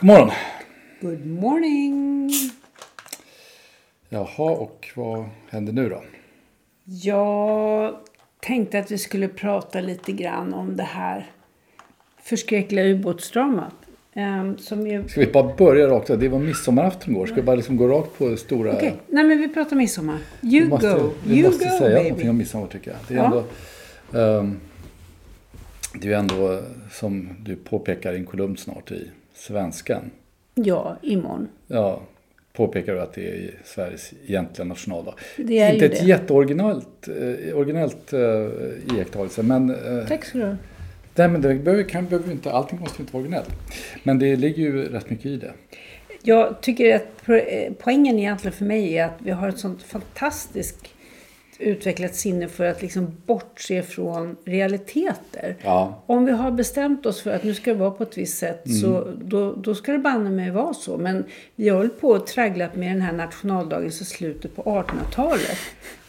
God morgon! Good morning! Jaha, och vad händer nu då? Jag tänkte att vi skulle prata lite grann om det här förskräckliga ubåtsdramat. Um, som ju... Ska vi bara börja rakt? Det var midsommarafton igår. Ska vi bara liksom gå rakt på stora... Okej, okay. nej men vi pratar midsommar. You vi måste, go! Vi you måste go, säga baby. någonting om midsommar tycker jag. Det är, Ja. ändå, ehm, det är ju ändå, som du påpekar, en kolumn snart i Svenskan. Ja, imorgon. Ja, påpekar du att det är Sveriges egentliga nationaldag. Det är Inte ju ett det. jätteoriginellt eh, originellt eh, iakttagelse, men eh, Tack ska du ha. Nej, men det behöver, kan, behöver inte, allting måste inte vara originellt. Men det ligger ju rätt mycket i det. Jag tycker att eh, poängen egentligen för mig är att vi har ett sånt fantastiskt utvecklat sinne för att liksom bortse från realiteter. Ja. Om vi har bestämt oss för att nu ska det vara på ett visst sätt Mm. så då, då ska det banne mig vara så. Men vi har hållit på och tragglat med den här nationaldagen sedan slutet på 1800-talet.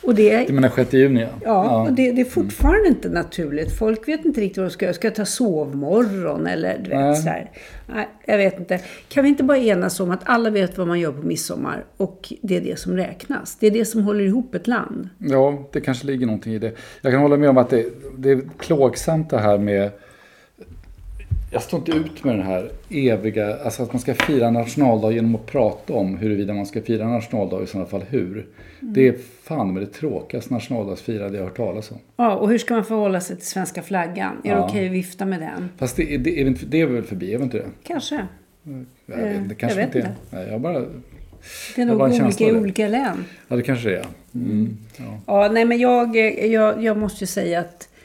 Och det Du menar 6 juni? Ja. Ja, och det, det är fortfarande inte naturligt. Folk vet inte riktigt vad de ska göra. Ska jag ta sovmorgon eller du Nej. vet så här. Nej, jag vet inte. Kan vi inte bara enas om att alla vet vad man gör på midsommar och det är det som räknas? Det är det som håller ihop ett land. Ja, det kanske ligger någonting i det. Jag kan hålla med om att det, det är plågsamt det här med... Jag står inte ut med den här eviga... Alltså att man ska fira nationaldag genom att prata om huruvida man ska fira nationaldag och i sådana fall hur. Det är fan med det tråkigaste nationaldagsfirande jag har hört talas om. Ja, och hur ska man förhålla sig till svenska flaggan? Är det Ja. okej att vifta med den? Fast det, det, det är väl förbi, är väl inte det? Kanske. Jag vet, Eh, det kanske jag vet inte inte. Nej, jag bara... Det är nog olika i det. olika län. Ja, det kanske det är. Mm. Ja. Ja, nej men jag, jag, jag måste ju säga att eh,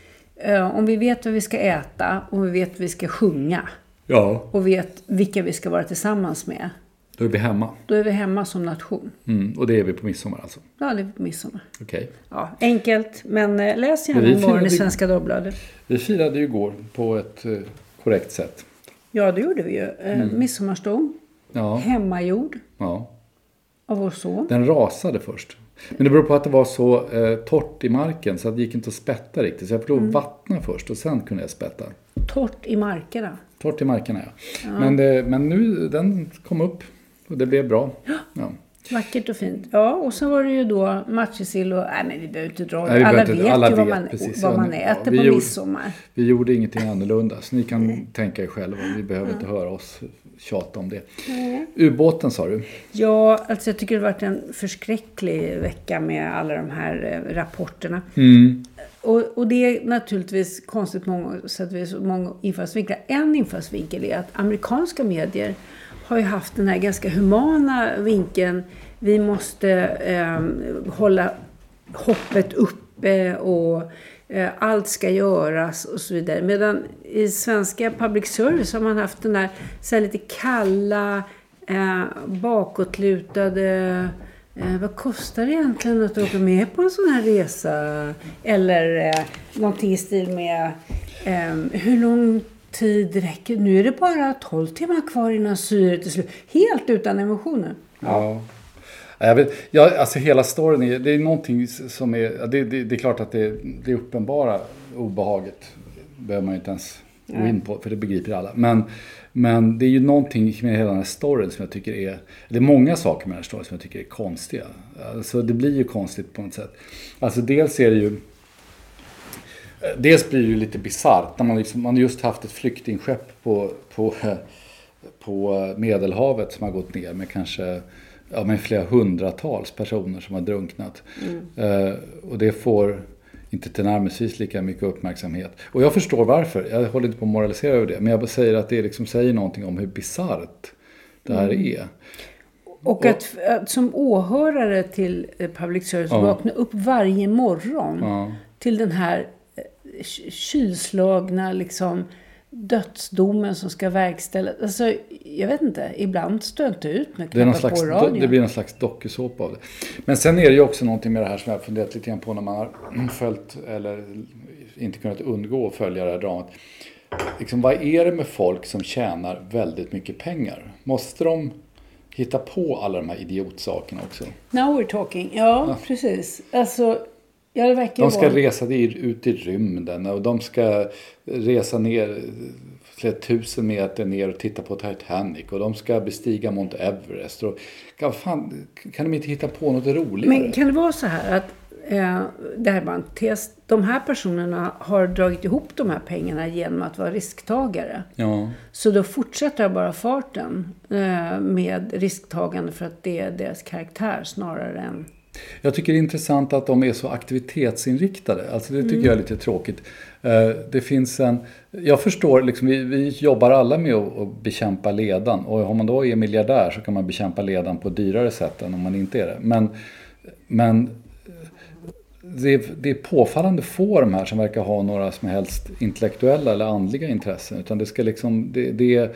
om vi vet vad vi ska äta, och vi vet vad vi ska sjunga ja, och vet vilka vi ska vara tillsammans med, då är vi hemma. då är vi hemma som nation. Mm. Och det är vi på midsommar alltså. Ja, det är på midsommar. Okej. Ja, enkelt, men eh, läs gärna Men vi imorgon i Svenska Dagbladet. Vi firade ju igår på ett eh, korrekt sätt. Ja, det gjorde vi ju. Eh, Mm. Midsommarstång, Ja, hemmagjord ja. av vår son. Den rasade först. Men det beror på att det var så eh, torrt i marken så att det gick inte att spätta riktigt. Så jag fick lov att vattna först och sen kunde jag spätta. Torrt i markerna. Torrt i markerna ja. Men, det, men nu, den kom upp och det blev bra. Ja. Vackert och fint. Ja, och så var det ju då matjessill och... Nej, men vi behöver inte dra Nej, vi alla vet alla ju vad man, precis. vad Ja, man ja, äter vi på gjorde- midsommar. Vi gjorde ingenting annorlunda så ni kan tänka er själva. Vi behöver inte höra oss tjata om det. Ubåten sa du? Ja, alltså jag tycker det har varit en förskräcklig vecka med alla de här eh, rapporterna. Mm. Och, och det är naturligtvis konstigt många sätt och vis, många infallsvinklar. En infallsvinkel är att amerikanska medier har ju haft den här ganska humana vinkeln. Vi måste eh, hålla hoppet uppe och eh, allt ska göras och så vidare. Medan i svenska public service har man haft den där så här lite kalla, eh, bakåtlutade Eh, vad kostar det egentligen att åka med på en sån här resa? Eller eh, någonting i stil med eh, hur långt tid räcker Nu är det bara 12 timmar kvar innan syret är slut. Helt utan emotioner. Ja. Ja, Jag vet, ja, alltså hela storyn är, det är någonting som är, det, det, det är klart att det, det är uppenbara obehaget. behöver man ju inte ens gå in på, för det begriper alla. Men, men det är ju någonting med hela den här storyn som jag tycker är, det är många saker med den här storyn som jag tycker är konstiga. Alltså det blir ju konstigt på något sätt. Alltså dels är det ju, dels blir det ju lite bisarrt när man liksom, man just haft ett flyktingskepp på, på, på Medelhavet som har gått ner med kanske ja, med flera hundratals personer som har drunknat. Eh, och det får inte tillnärmelsevis lika mycket uppmärksamhet. Och jag förstår varför. Jag håller inte på att moralisera över det. Men jag säger att det liksom säger någonting om hur bisarrt det här är. Och att, att som åhörare till eh, public service Ja. vakna upp varje morgon Ja. till den här kylslagna liksom, dödsdomen som ska verkställas. Alltså, jag vet inte. Ibland står jag inte ut med Det, slags, på radion. det blir någon slags dokusåpa av det. Men sen är det ju också någonting med det här som jag har funderat lite grann på när man har följt eller inte kunnat undgå att följa det här dramat. Liksom, vad är det med folk som tjänar väldigt mycket pengar? Måste de hitta på alla de här idiotsakerna också? Now we're talking. Ja, precis. Alltså, ja, det verkar De ska vara... resa ut i rymden och de ska resa ner flera tusen meter ner och titta på Titanic och de ska bestiga Mount Everest. Och, kan, fan, kan de inte hitta på något roligare? Men kan det vara så här att eh, det här är bara en tes. De här personerna har dragit ihop de här pengarna genom att vara risktagare. Ja. Så då fortsätter bara farten eh, med risktagande för att det är deras karaktär snarare än... Jag tycker det är intressant att de är så aktivitetsinriktade. Alltså det tycker Mm. jag är lite tråkigt. Eh, Det finns en... Jag förstår, liksom, vi, vi jobbar alla med att, att bekämpa ledan. Och om man då är miljardär så kan man bekämpa ledan på dyrare sätt än om man inte är det. Men, men det, är, det är påfallande få de här som verkar ha några som helst intellektuella eller andliga intressen. Utan det ska liksom... Det, det är,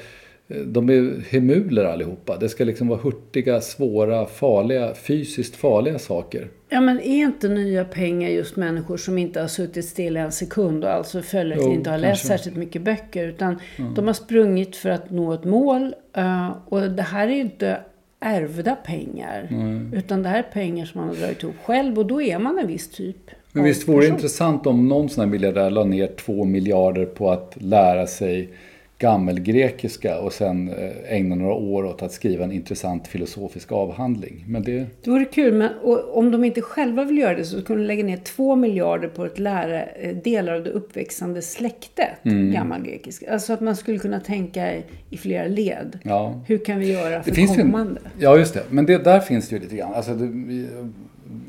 de är hemuler allihopa. Det ska liksom vara hurtiga, svåra, farliga, fysiskt farliga saker. Ja, men är inte nya pengar just människor som inte har suttit still en sekund och alltså följaktligen inte har läst kanske. särskilt mycket böcker. Utan de har sprungit för att nå ett mål. eh, och det här är ju inte ärvda pengar. Utan det här är pengar som man har dragit ihop själv. Och då är man en viss typ Men visst vore det intressant om någon sån här miljardär la ner två miljarder på att lära sig gammelgrekiska och sen eh, ägna några år åt att skriva en intressant filosofisk avhandling. Men det... Det vore kul, men om de inte själva vill göra det så kunde de lägga ner två miljarder på att lära eh, delar av det uppväxande släktet Mm. gammalgrekiska. Alltså att man skulle kunna tänka i, flera led. Ja. Hur kan vi göra för Det finns ju, kommande? ja, just det. Men det, där finns det ju lite grann. Alltså, det,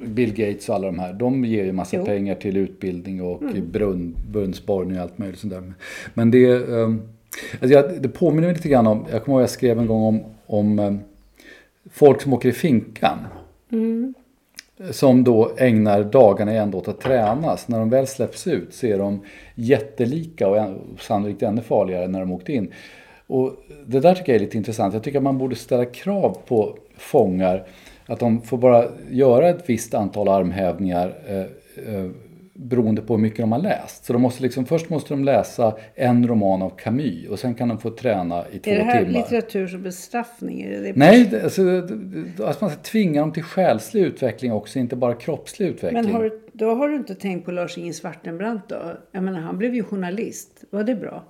Bill Gates och alla de här, de ger ju massa Jo. Mm. pengar till utbildning och brunn, brunnsborrning och allt möjligt sånt där. Men det, um, alltså jag, det påminner mig lite grann om, jag kommer ihåg jag skrev en gång om, om um, folk som åker i finkan. Som då ägnar dagarna ändå åt att tränas. När de väl släpps ut så är de jättelika och än- sannolikt ännu farligare när de åkte in. Och det där tycker jag är lite intressant. Jag tycker att man borde ställa krav på fångar. Att de får bara göra ett visst antal armhävningar eh, eh, beroende på hur mycket de har läst. Så de måste liksom, först måste de läsa en roman av Camus och sen kan de få träna i två Är det här timmar. litteratur som bestraffning? Är det? Nej, det- alltså, det- alltså man ska tvinga dem till själslig utveckling också, inte bara kroppslig utveckling. Men har, då har du inte tänkt på Lars-Inge Svartenbrandt då? Jag menar, han blev ju journalist. Var det bra?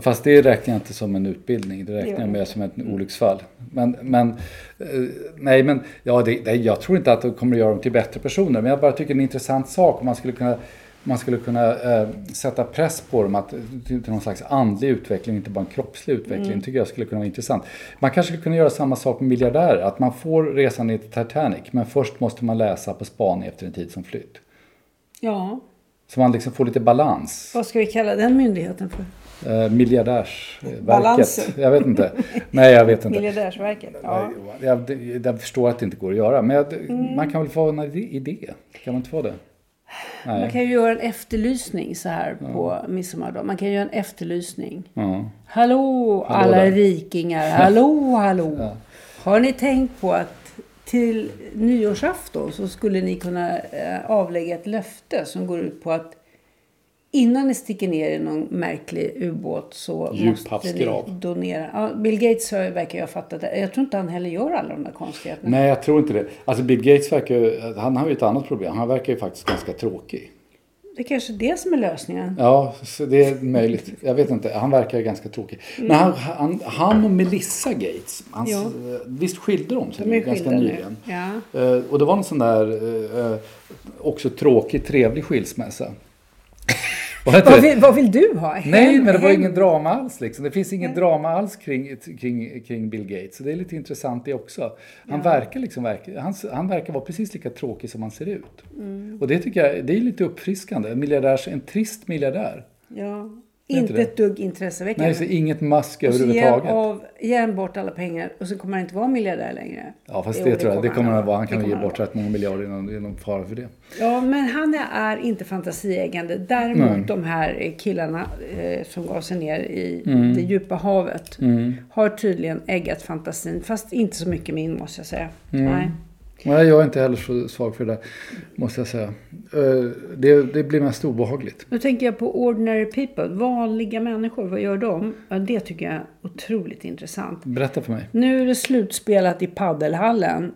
Fast det räknar jag inte som en utbildning, det räknar jag med som ett olycksfall. Men, men eh, nej, men ja, det, nej, jag tror inte att det kommer att göra dem till bättre personer. Men jag bara tycker det är en intressant sak om man skulle kunna man skulle kunna eh, sätta press på dem att, till, någon slags andlig utveckling, inte bara en kroppslig utveckling. Mm. tycker jag skulle kunna vara intressant. Man kanske skulle kunna göra samma sak med miljardärer. Att man får resa ner till Titanic, men först måste man läsa på spaning efter en tid som flytt. Ja. Så man liksom får lite balans. Vad ska vi kalla den myndigheten för? Eh, miljardärsverket. Jag vet inte. Nej, jag vet inte. Miljardärsverket? Ja. Jag, jag, jag förstår att det inte går att göra. Men jag, Mm. man kan väl få en idé? Kan man inte få det? Man Nej. kan ju göra en efterlysning så här på midsommardagen. Man kan göra en efterlysning. Ja. Hallå, alla där. rikingar. Hallå, hallå. Har ni tänkt på att till nyårsafton så skulle ni kunna eh, avlägga ett löfte som går ut på att innan ni sticker ner i någon märklig ubåt så måste ni donera. Ja, Bill Gates verkar ha fattat det. Jag tror inte han heller gör alla de där konstigheterna. Nej, jag tror inte det. Alltså Bill Gates verkar han har ju ett annat problem. Han verkar ju faktiskt ganska tråkig. Det är kanske är det som är lösningen. Ja, det är möjligt. Jag vet inte. Han verkar ganska tråkig. Men han, han, han och Melissa Gates, hans, Ja. visst skilde de sig De ganska nyligen? Ja. Eh, Och det var en sån där eh, eh, också tråkig, trevlig skilsmässa. Vad, vill, vad vill du ha? Hem- Nej, men det var hem- ingen drama alls. Liksom. Det finns ingen drama alls kring, kring, kring Bill Gates. Så det är lite intressant det också. Han, verkar liksom, verkar- han, han verkar vara precis lika tråkig som han ser ut. Mm. Och det tycker jag det är lite uppfriskande. En, miljardär, en trist miljardär. Ja. Inte det? ett dugg intresseväckande. Nej, så inget mask Och så ger överhuvudtaget. av, ger han bort alla pengar och så kommer han inte vara miljardär längre. Ja, fast Jo, det, tror jag. Det kommer han att vara. Han Det kan ge bort rätt många miljarder innan det är någon fara för det. Ja, men han är inte fantasieggande. Däremot Nej. de här killarna eh, som gav sig ner i Mm. det djupa havet har tydligen äggat fantasin. Fast inte så mycket min måste jag säga. Mm. Nej. Nej, jag är inte heller så svag för det där, måste jag säga. Eh, Det, det blir mest obehagligt. Nu tänker jag på ordinary people. Vanliga människor, vad gör de? Ja, det tycker jag är otroligt intressant. Berätta för mig. Nu är det slutspelat i paddelhallen.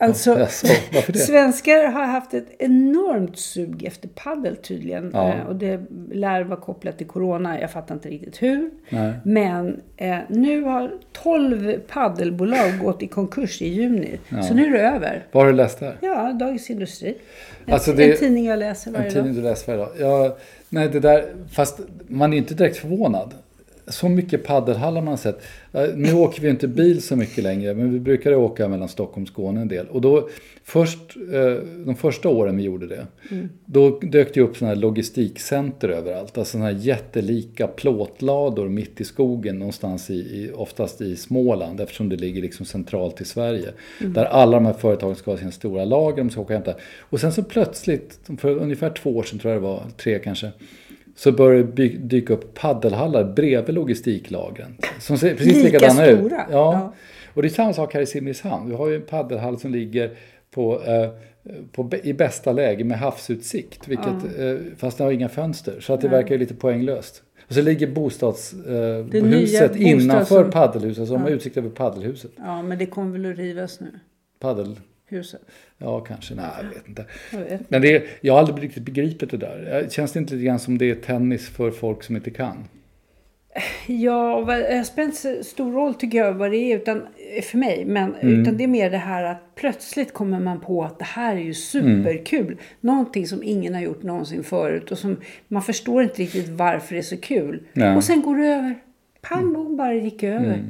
Alltså, det? svenskar har haft ett enormt sug efter paddel tydligen. Ja. Eh, och det lär vara kopplat till corona. Jag fattar inte riktigt hur. Nej. Men eh, nu har 12 paddelbolag gått i konkurs i juni. Så nu är det över. Vad har du läst där? Ja, Dagens Industri. En, Alltså det- en tidning jag läser varje En dag. tidning du läser varje dag. Ja, nej, det där, fast man är inte direkt förvånad. Så mycket paddelhallar man sett. Eh, Nu åker vi inte bil så mycket längre, men vi brukade åka mellan Stockholm och Skåne en del. Och då, först, eh, de första åren vi gjorde det, då dök det upp sådana här logistikcenter överallt. Alltså sådana här jättelika plåtlador mitt i skogen någonstans, i, i, oftast i Småland, eftersom det ligger liksom centralt i Sverige. Där alla de här företagen ska ha sina stora lager, de ska åka och hämta. Och sen så plötsligt, för ungefär två år sedan tror jag det var, tre kanske, så började det dyka upp paddelhallar bredvid logistiklagren. Som ser precis Lika likadana ut. stora, Ja. ja. Och det är samma sak här i Simrishamn. Vi har ju en paddelhall som ligger på, eh, på, i bästa läge med havsutsikt. Vilket, eh, fast det har inga fönster. Så att det verkar ju lite poänglöst. Och så ligger bostadshuset eh, innanför paddelhuset. Så de har utsikt över paddelhuset. Ja, men det kommer väl att rivas nu. Paddel... Huset. Ja, kanske. Nej, jag vet inte. Jag vet. Men det är, jag har aldrig riktigt begripit det där. Eh, Känns det inte lite grann som det är tennis för folk som inte kan? Ja, det har spelat så stor roll tycker jag vad det är utan, för mig. Men Mm. utan det är mer det här att plötsligt kommer man på att det här är ju superkul. Mm. Någonting som ingen har gjort någonsin förut och som man förstår inte riktigt varför det är så kul. Nej. Och sen går det över. Pang bom, bara gick över.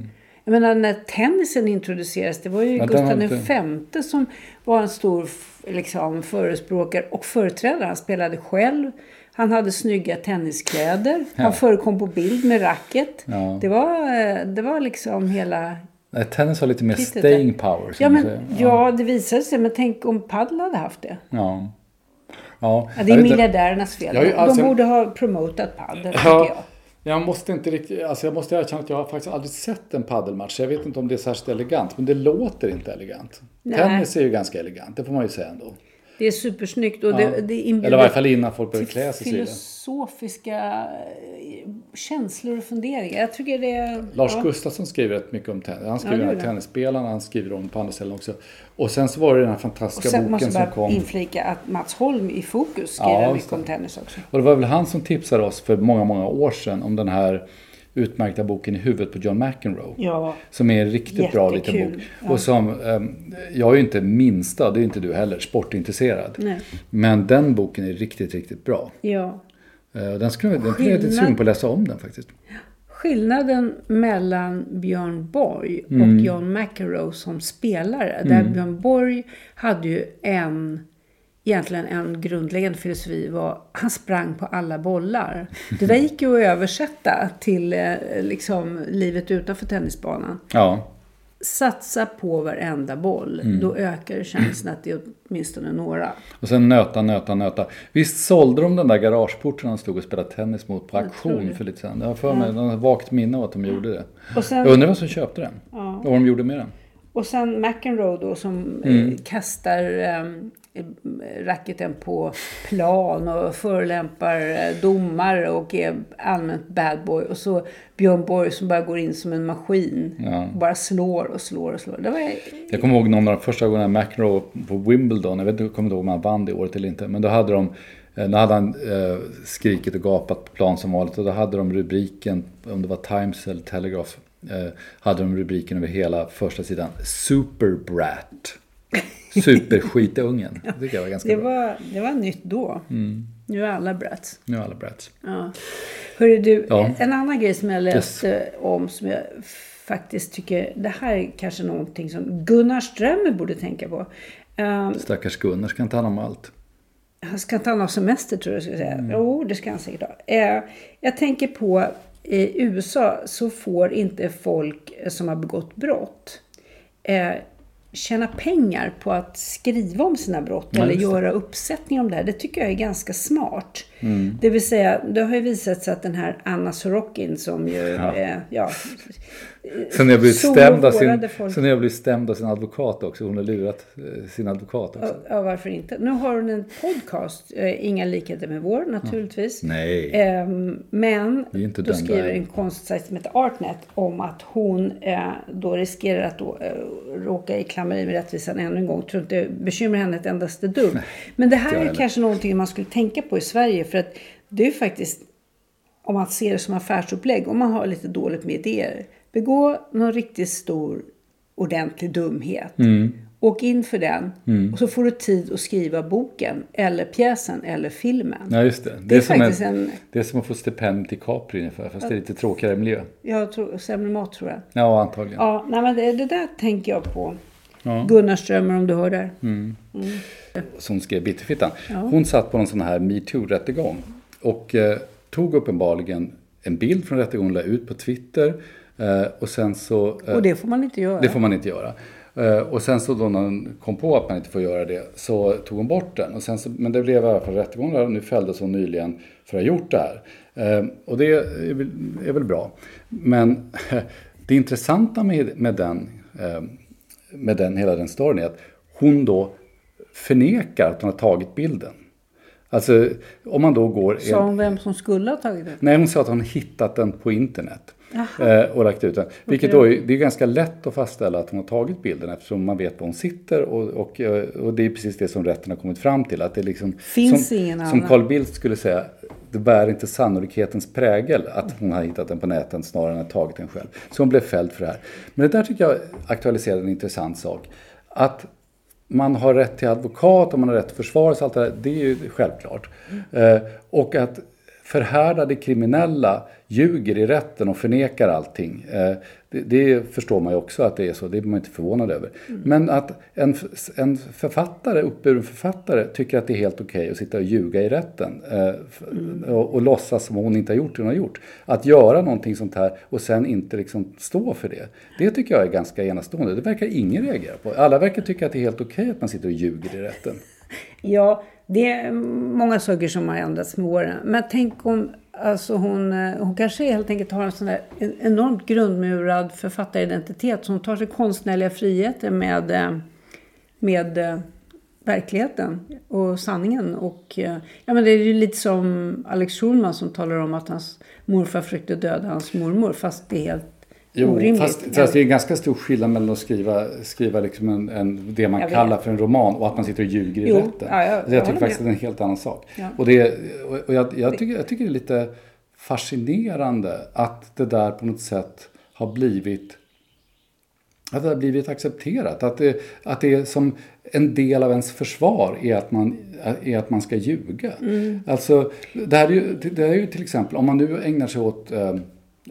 Jag menar när tennisen introducerades, det var ju. Ja, Gustav femte som var en stor liksom, förespråkare och företrädare. Han spelade själv. Han hade snygga tenniskläder. Han förekom på bild med racket. Ja. Det, var, eh, det var liksom hela... Nej, tennis har lite mer Kittet staying power. Ja, men, säger. ja, det visade sig. Men tänk om padel hade haft det. Ja. Ja, Ja, det är miljardärernas fel. Jag ju- De alltså- borde ha promotat padel, Ja, jag. Jag måste inte riktigt, alltså jag måste erkänna att jag har faktiskt aldrig sett en paddelmatch. Jag vet inte om det är särskilt elegant, men det låter inte elegant. Nej. Tennis är ju ganska elegant, det får man ju säga ändå. Det är supersnyggt och det, det inbjuder Eller i varje fall innan folk börjar klä sig filosofiska eh, känslor och funderingar. Jag tycker det. Lars ja. Gustafsson skriver rätt mycket om tennis. Han Ja, skriver det om tennisspelarna, han skriver om på andra ställen också. Och sen så var det den här Och fantastiska sen måste boken jag som bara kom. inflika att Mats Holm i Fokus skriver Ja, mycket om tennis också. Och det var väl han som tipsade oss för många, många år sedan om den här utmärkta boken I huvudet på John McEnroe. Ja, Som är en riktigt bra liten Jättekul, bok. ja. Och som, ehm, jag är ju inte minsta, det är inte du heller, sportintresserad. Nej. Men den boken är riktigt, riktigt bra. ja. Och Den skulle den skulle jag lite Skillnad- sugen på att läsa om den faktiskt. Skillnaden mellan Björn Borg och Mm. John McEnroe som spelare. Där Björn Borg hade ju en, egentligen en grundläggande filosofi var han sprang på alla bollar. Det där gick ju att översätta till eh, liksom livet utanför tennisbanan. Ja, Satsa på varenda boll. Mm. Då ökar chansen att det är åtminstone några. och sen nöta, nöta, nöta. Visst sålde de den där garageporten han stod och spelade tennis mot på auktion för lite sen. Jag har för mig, de har vagt minne av att de gjorde det. Sen- Jag undrar vem som köpte den. Och vad de gjorde med den. Och sen McEnroe då som Mm. eh, kastar eh, racketen på plan och förolämpar eh, domare och är allmänt bad boy. Och så Björn Borg som bara går in som en maskin. Ja. Och bara slår och slår och slår. Det var, Jag kommer ihåg någon av de första gångerna McEnroe på Wimbledon, jag vet inte, jag kommer inte ihåg om han vann det året eller inte, men då hade de eh, då hade han eh, skrikit och gapat på plan som vanligt och då hade de rubriken, om det var Times eller Telegraph, eh, hade de rubriken över hela första sidan, Superbrat. Superskitungen. Det tycker jag var ganska det, bra. var, det var nytt då. Mm. Nu är alla brats. Nu är alla brats. Ja. Hörru du, Ja. en annan grej som jag läste om som jag faktiskt tycker, det här är kanske någonting som Gunnar Strömmer borde tänka på. Um, Stackars Gunnar ska inte hand om allt. han ska inte ha semester tror jag skulle säga. Mm. Jo, det ska han säkert ha. Eh, jag tänker på i USA så får inte folk som har begått brott eh, tjäna pengar på att skriva om sina brott Ja, eller göra uppsättningar om det här. Det tycker jag är ganska smart. Mm. Det vill säga, det har ju visat sig att den här Anna Sorokin som ju, Ja. eh, ja Sen har jag blivit stämd av sin, folk. sen jag blivit stämd av sin advokat också. Hon har lurat eh, sin advokat också. Ja, ja, varför inte? Nu har hon en podcast, eh, inga likheter med vår naturligtvis. Nej. Ehm, men då skriver en konstsajt som heter Artnet om att hon eh, då riskerar att då, råka i klammeri med rättvisan ännu en gång. Tror inte det bekymrar henne ett endaste dugg. Men det här är heller. kanske någonting man skulle tänka på i Sverige. För att det är faktiskt, om man ser det som affärsupplägg, om man har lite dåligt med idéer. Begå någon riktigt stor, ordentlig dumhet. Mm. Åk in för den och så får du tid att skriva boken eller pjäsen eller filmen. Ja, just det. Det, Det är är, faktiskt en, en- det är som att få stipendium till Capri ungefär, fast det är lite tråkigare miljö. Jag tror, sämre mat tror jag. Ja, antagligen. Ja, nej, men det, det där tänker jag på. Ja. Gunnar Strömmer om du hör där. Som skrev Bitterfittan. Hon satt på en sån här metoo-rättegång och eh, tog uppenbarligen en bild från rättegången, la ut på Twitter och sen så... Eh, Och det får man inte göra. Det får man inte göra. Eh, Och sen så då när hon kom på att man inte får göra det så tog hon bort den. Och sen så, men det blev i alla fall rättegång där och nu fälldes hon nyligen för att ha gjort det här. Eh, Och det är väl, är väl bra. Men det intressanta med, med, den, eh, med den, hela den storyn är att hon då förnekar att hon har tagit bilden. Alltså om man då går... Sa hon vem som skulle ha tagit det? Nej, hon sa att hon hittat den på internet. Jaha. Eh, och lagt ut den. Vilket då är, det är ganska lätt att fastställa att hon har tagit bilden eftersom man vet var hon sitter. Och, och, eh, och det är precis det som rätten har kommit fram till. Att det liksom, Finns som, ingen Som. Carl Bildt skulle säga, det bär inte sannolikhetens prägel att hon har hittat den på nätet snarare än att tagit den själv. Så hon blev fälld för det här. Men det där tycker jag aktualiserar en intressant sak. Att man har rätt till advokat och man har rätt till försvar och allt det där, det är ju självklart. Eh, och att förhärdade kriminella ljuger i rätten och förnekar allting. Eh, det, det förstår man ju också att det är så, det är man inte förvånad över. Men att en, en författare, uppburen författare, tycker att det är helt okej att sitta och ljuga i rätten eh, f- och, och låtsas som hon inte har gjort det hon har gjort. Att göra någonting sånt här och sen inte liksom stå för det. Det tycker jag är ganska enastående. Det verkar ingen reagera på. Alla verkar tycka att det är helt okej att man sitter och ljuger i rätten. Ja, det är många saker som har ändrats med åren. Men tänk om alltså hon, eh, hon kanske helt enkelt har en sån där enormt grundmurad författaridentitet som tar sig konstnärliga friheter med, eh, med eh, verkligheten och sanningen. Och, ja, men det är ju lite som Alex Schulman som talar om att hans morfar försökte döda hans mormor fast det är helt Jo, orimligt. fast, fast det är en ganska stor skillnad mellan att skriva, skriva liksom en, en, det man kallar för en roman och att man sitter och ljuger i Jo, rätten. ja, jag- jag jag tycker faktiskt att det är en helt annan sak. Ja. Och, det, och jag, jag, tycker, jag tycker det är lite fascinerande att det där på något sätt har blivit att det har blivit accepterat. Att det, att det är som en del av ens försvar är att man, är att man ska ljuga. Alltså, det, här är ju, det här är ju till exempel, om man nu ägnar sig åt, eh,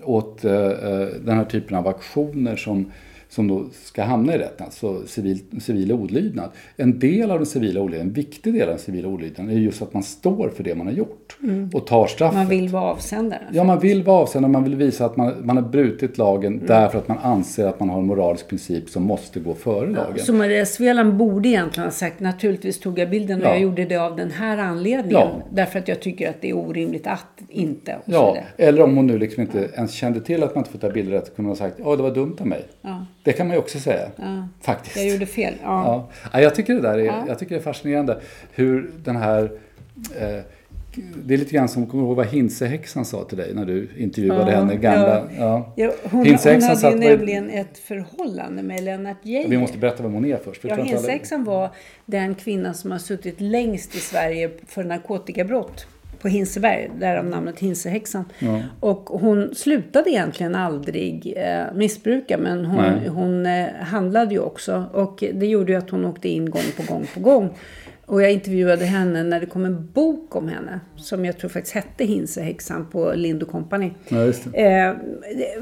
åt eh, eh, den här typen av aktioner som, som då ska hamna i rätten, alltså civil, civil olydnad. En del av den civila olydnaden, en viktig del av den civila olydnaden är just att man står för det man har gjort och tar straffet. Man vill vara avsändare. Ja, man vill vara avsändare, man vill visa att man, man har brutit lagen därför att man anser att man har en moralisk princip som måste gå före lagen. Så Maria Sveland borde egentligen ha sagt naturligtvis tog jag bilden och Ja. jag gjorde det av den här anledningen. Ja. Därför att jag tycker att det är orimligt att inte. Ja, eller om hon nu liksom inte ens kände till att man inte får ta bilder rätt, kunde hon ha sagt ja det var dumt av mig. Ja. Det kan man ju också säga. Ja. Faktiskt. Jag gjorde fel. Ja. Ja. Ja, jag tycker det där är, Ja. jag tycker det är fascinerande. Hur den här... Eh, det är lite grann som, kommer du ihåg vad Hinsehäxan sa till dig när du intervjuade Ja, henne? Gamla, ja. ja. Hon, hon Hinsehäxan hade ju nämligen ett förhållande med Lennart Geijer. Vi måste berätta vem hon är först. för Ja, Hinsexan var den kvinna som har suttit längst i Sverige för narkotikabrott på Hinseberg, därav namnet Hinsehäxan. Och hon slutade egentligen aldrig eh, missbruka, men hon, hon eh, handlade ju också. Och det gjorde ju att hon åkte in gång på gång på gång. Och jag intervjuade henne när det kom en bok om henne, som jag tror faktiskt hette Hinsehäxan på Lind Company. Ja. Eh,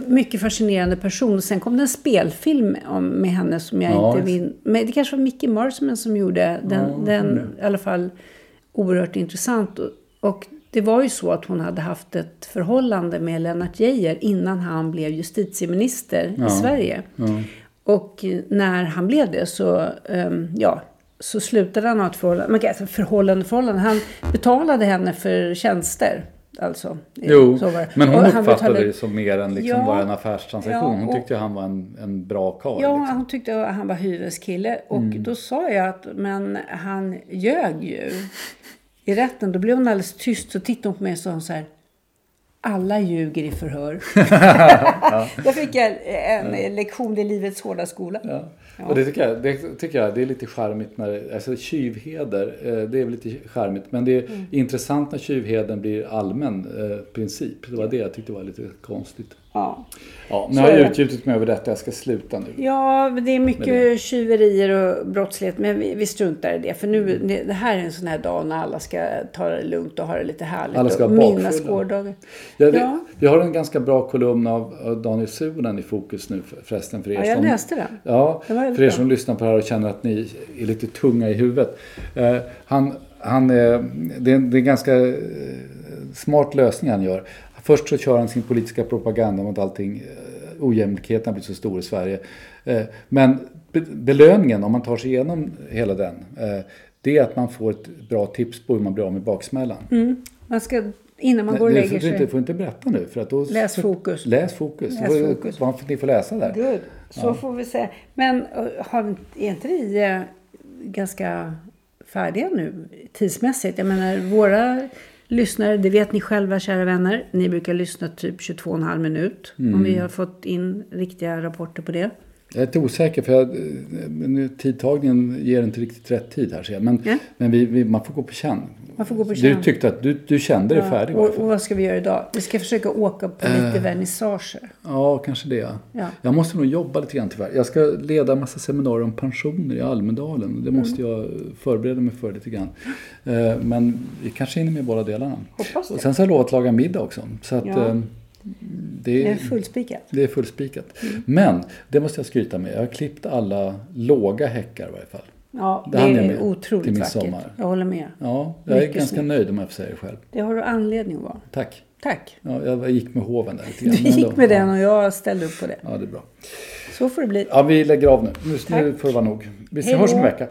mycket fascinerande person. Sen kom det en spelfilm om, med henne som jag Ja, inte vill... Men det kanske var Mickey Marsman som gjorde den. Ja, den i alla fall oerhört intressant. Och, och det var ju så att hon hade haft ett förhållande med Lennart Geijer innan han blev justitieminister i Sverige. Och eh, när han blev det så, ehm, ja, så slutade han ha ett förhållande. Man kan säga förhållande, förhållande. Han betalade henne för tjänster. Alltså, Jo, men hon Och uppfattade betalade- det som mer än liksom Ja. bara en affärstransaktion. Ja, Hon och- tyckte han var en, en bra karl. Ja, liksom. hon tyckte att han var hyvens kille. Och Mm. då sa jag att, men han ljög ju. I rätten, då blev hon alldeles tyst. Så tittade hon på mig och sa så här. Alla ljuger i förhör. Då fick jag en lektion i livets hårda skola. Ja. Och det tycker, jag, det tycker jag det är lite charmigt när alltså tjuvheder, eh, det är väl lite charmigt. Men det är Mm. intressant när tjuvheden blir allmän eh, princip. Det var det jag tyckte var lite konstigt. Ja. Ja, nu har är jag det. utgjutit mig över detta, jag ska sluta nu. Ja, det är mycket tjuverier och brottslighet. Men vi, vi struntar i det. För nu, det, det här är en sån här dag när alla ska ta det lugnt och ha det lite härligt. Alla ska minnas gårdagar. Ja, vi, Ja. vi har en ganska bra kolumn av, Daniel Suhonen i fokus nu för- förresten för er Ja, jag som... läste den. Ja, Det för er som lyssnar på det här och känner att ni är lite tunga i huvudet. Eh, han, han, eh, det, är en, det är en ganska eh, smart lösning han gör. Först så kör han sin politiska propaganda mot allting. Eh, ojämlikheten har blivit så stor i Sverige. Eh, men be, belöningen, om man tar sig igenom hela den, eh, det är att man får ett bra tips på hur man blir av med baksmällan. Man ska, innan man Nej, går och lägger får, sig. du får inte berätta nu. För att då, Läs Fokus. Läs Fokus. Läs Fokus. Vad får ni får läsa där? Good. Så får vi säga. Men har, är inte vi ganska färdiga nu tidsmässigt? Jag menar, våra lyssnare, det vet ni själva kära vänner. Ni brukar lyssna typ 22,5 minut. Om Mm. vi har fått in riktiga rapporter på det. Jag är lite osäker för jag, nu, tidtagningen ger inte riktigt rätt tid här ser jag. Men, Nej. men vi, vi, man får gå på känn. Man får gå på Du känn. tyckte att du, du kände dig färdig och, och vad ska vi göra idag? Vi ska försöka åka på lite vernissager. Ja, kanske det. Ja. Ja. Jag måste nog jobba lite grann tyvärr. Jag ska leda en massa seminarier om pensioner i Almedalen. Det måste Mm. jag förbereda mig för lite grann. Eh, Men vi kanske hinner med båda delarna. Hoppas det. Och sen så har jag lovat att laga middag också. Så att Ja. eh, Det det, är fullspikat. Det är fullspikat. Men det måste jag skryta med. Jag har klippt alla låga häckar i varje fall. Ja, Det det, är med till otroligt midsommar. vackert. Jag håller med. Ja, jag är Mycket ganska snyggt. nöjd om jag får säga det själv. Det har du anledning att vara. Tack. Tack. Ja, jag gick med hoven där lite Du grann. men gick med den och jag ställde upp på det. Ja, det är bra. Så får det bli. Ja, vi lägger av nu. Nu, nu får det vara nog. Vi Hej hörs om en vecka.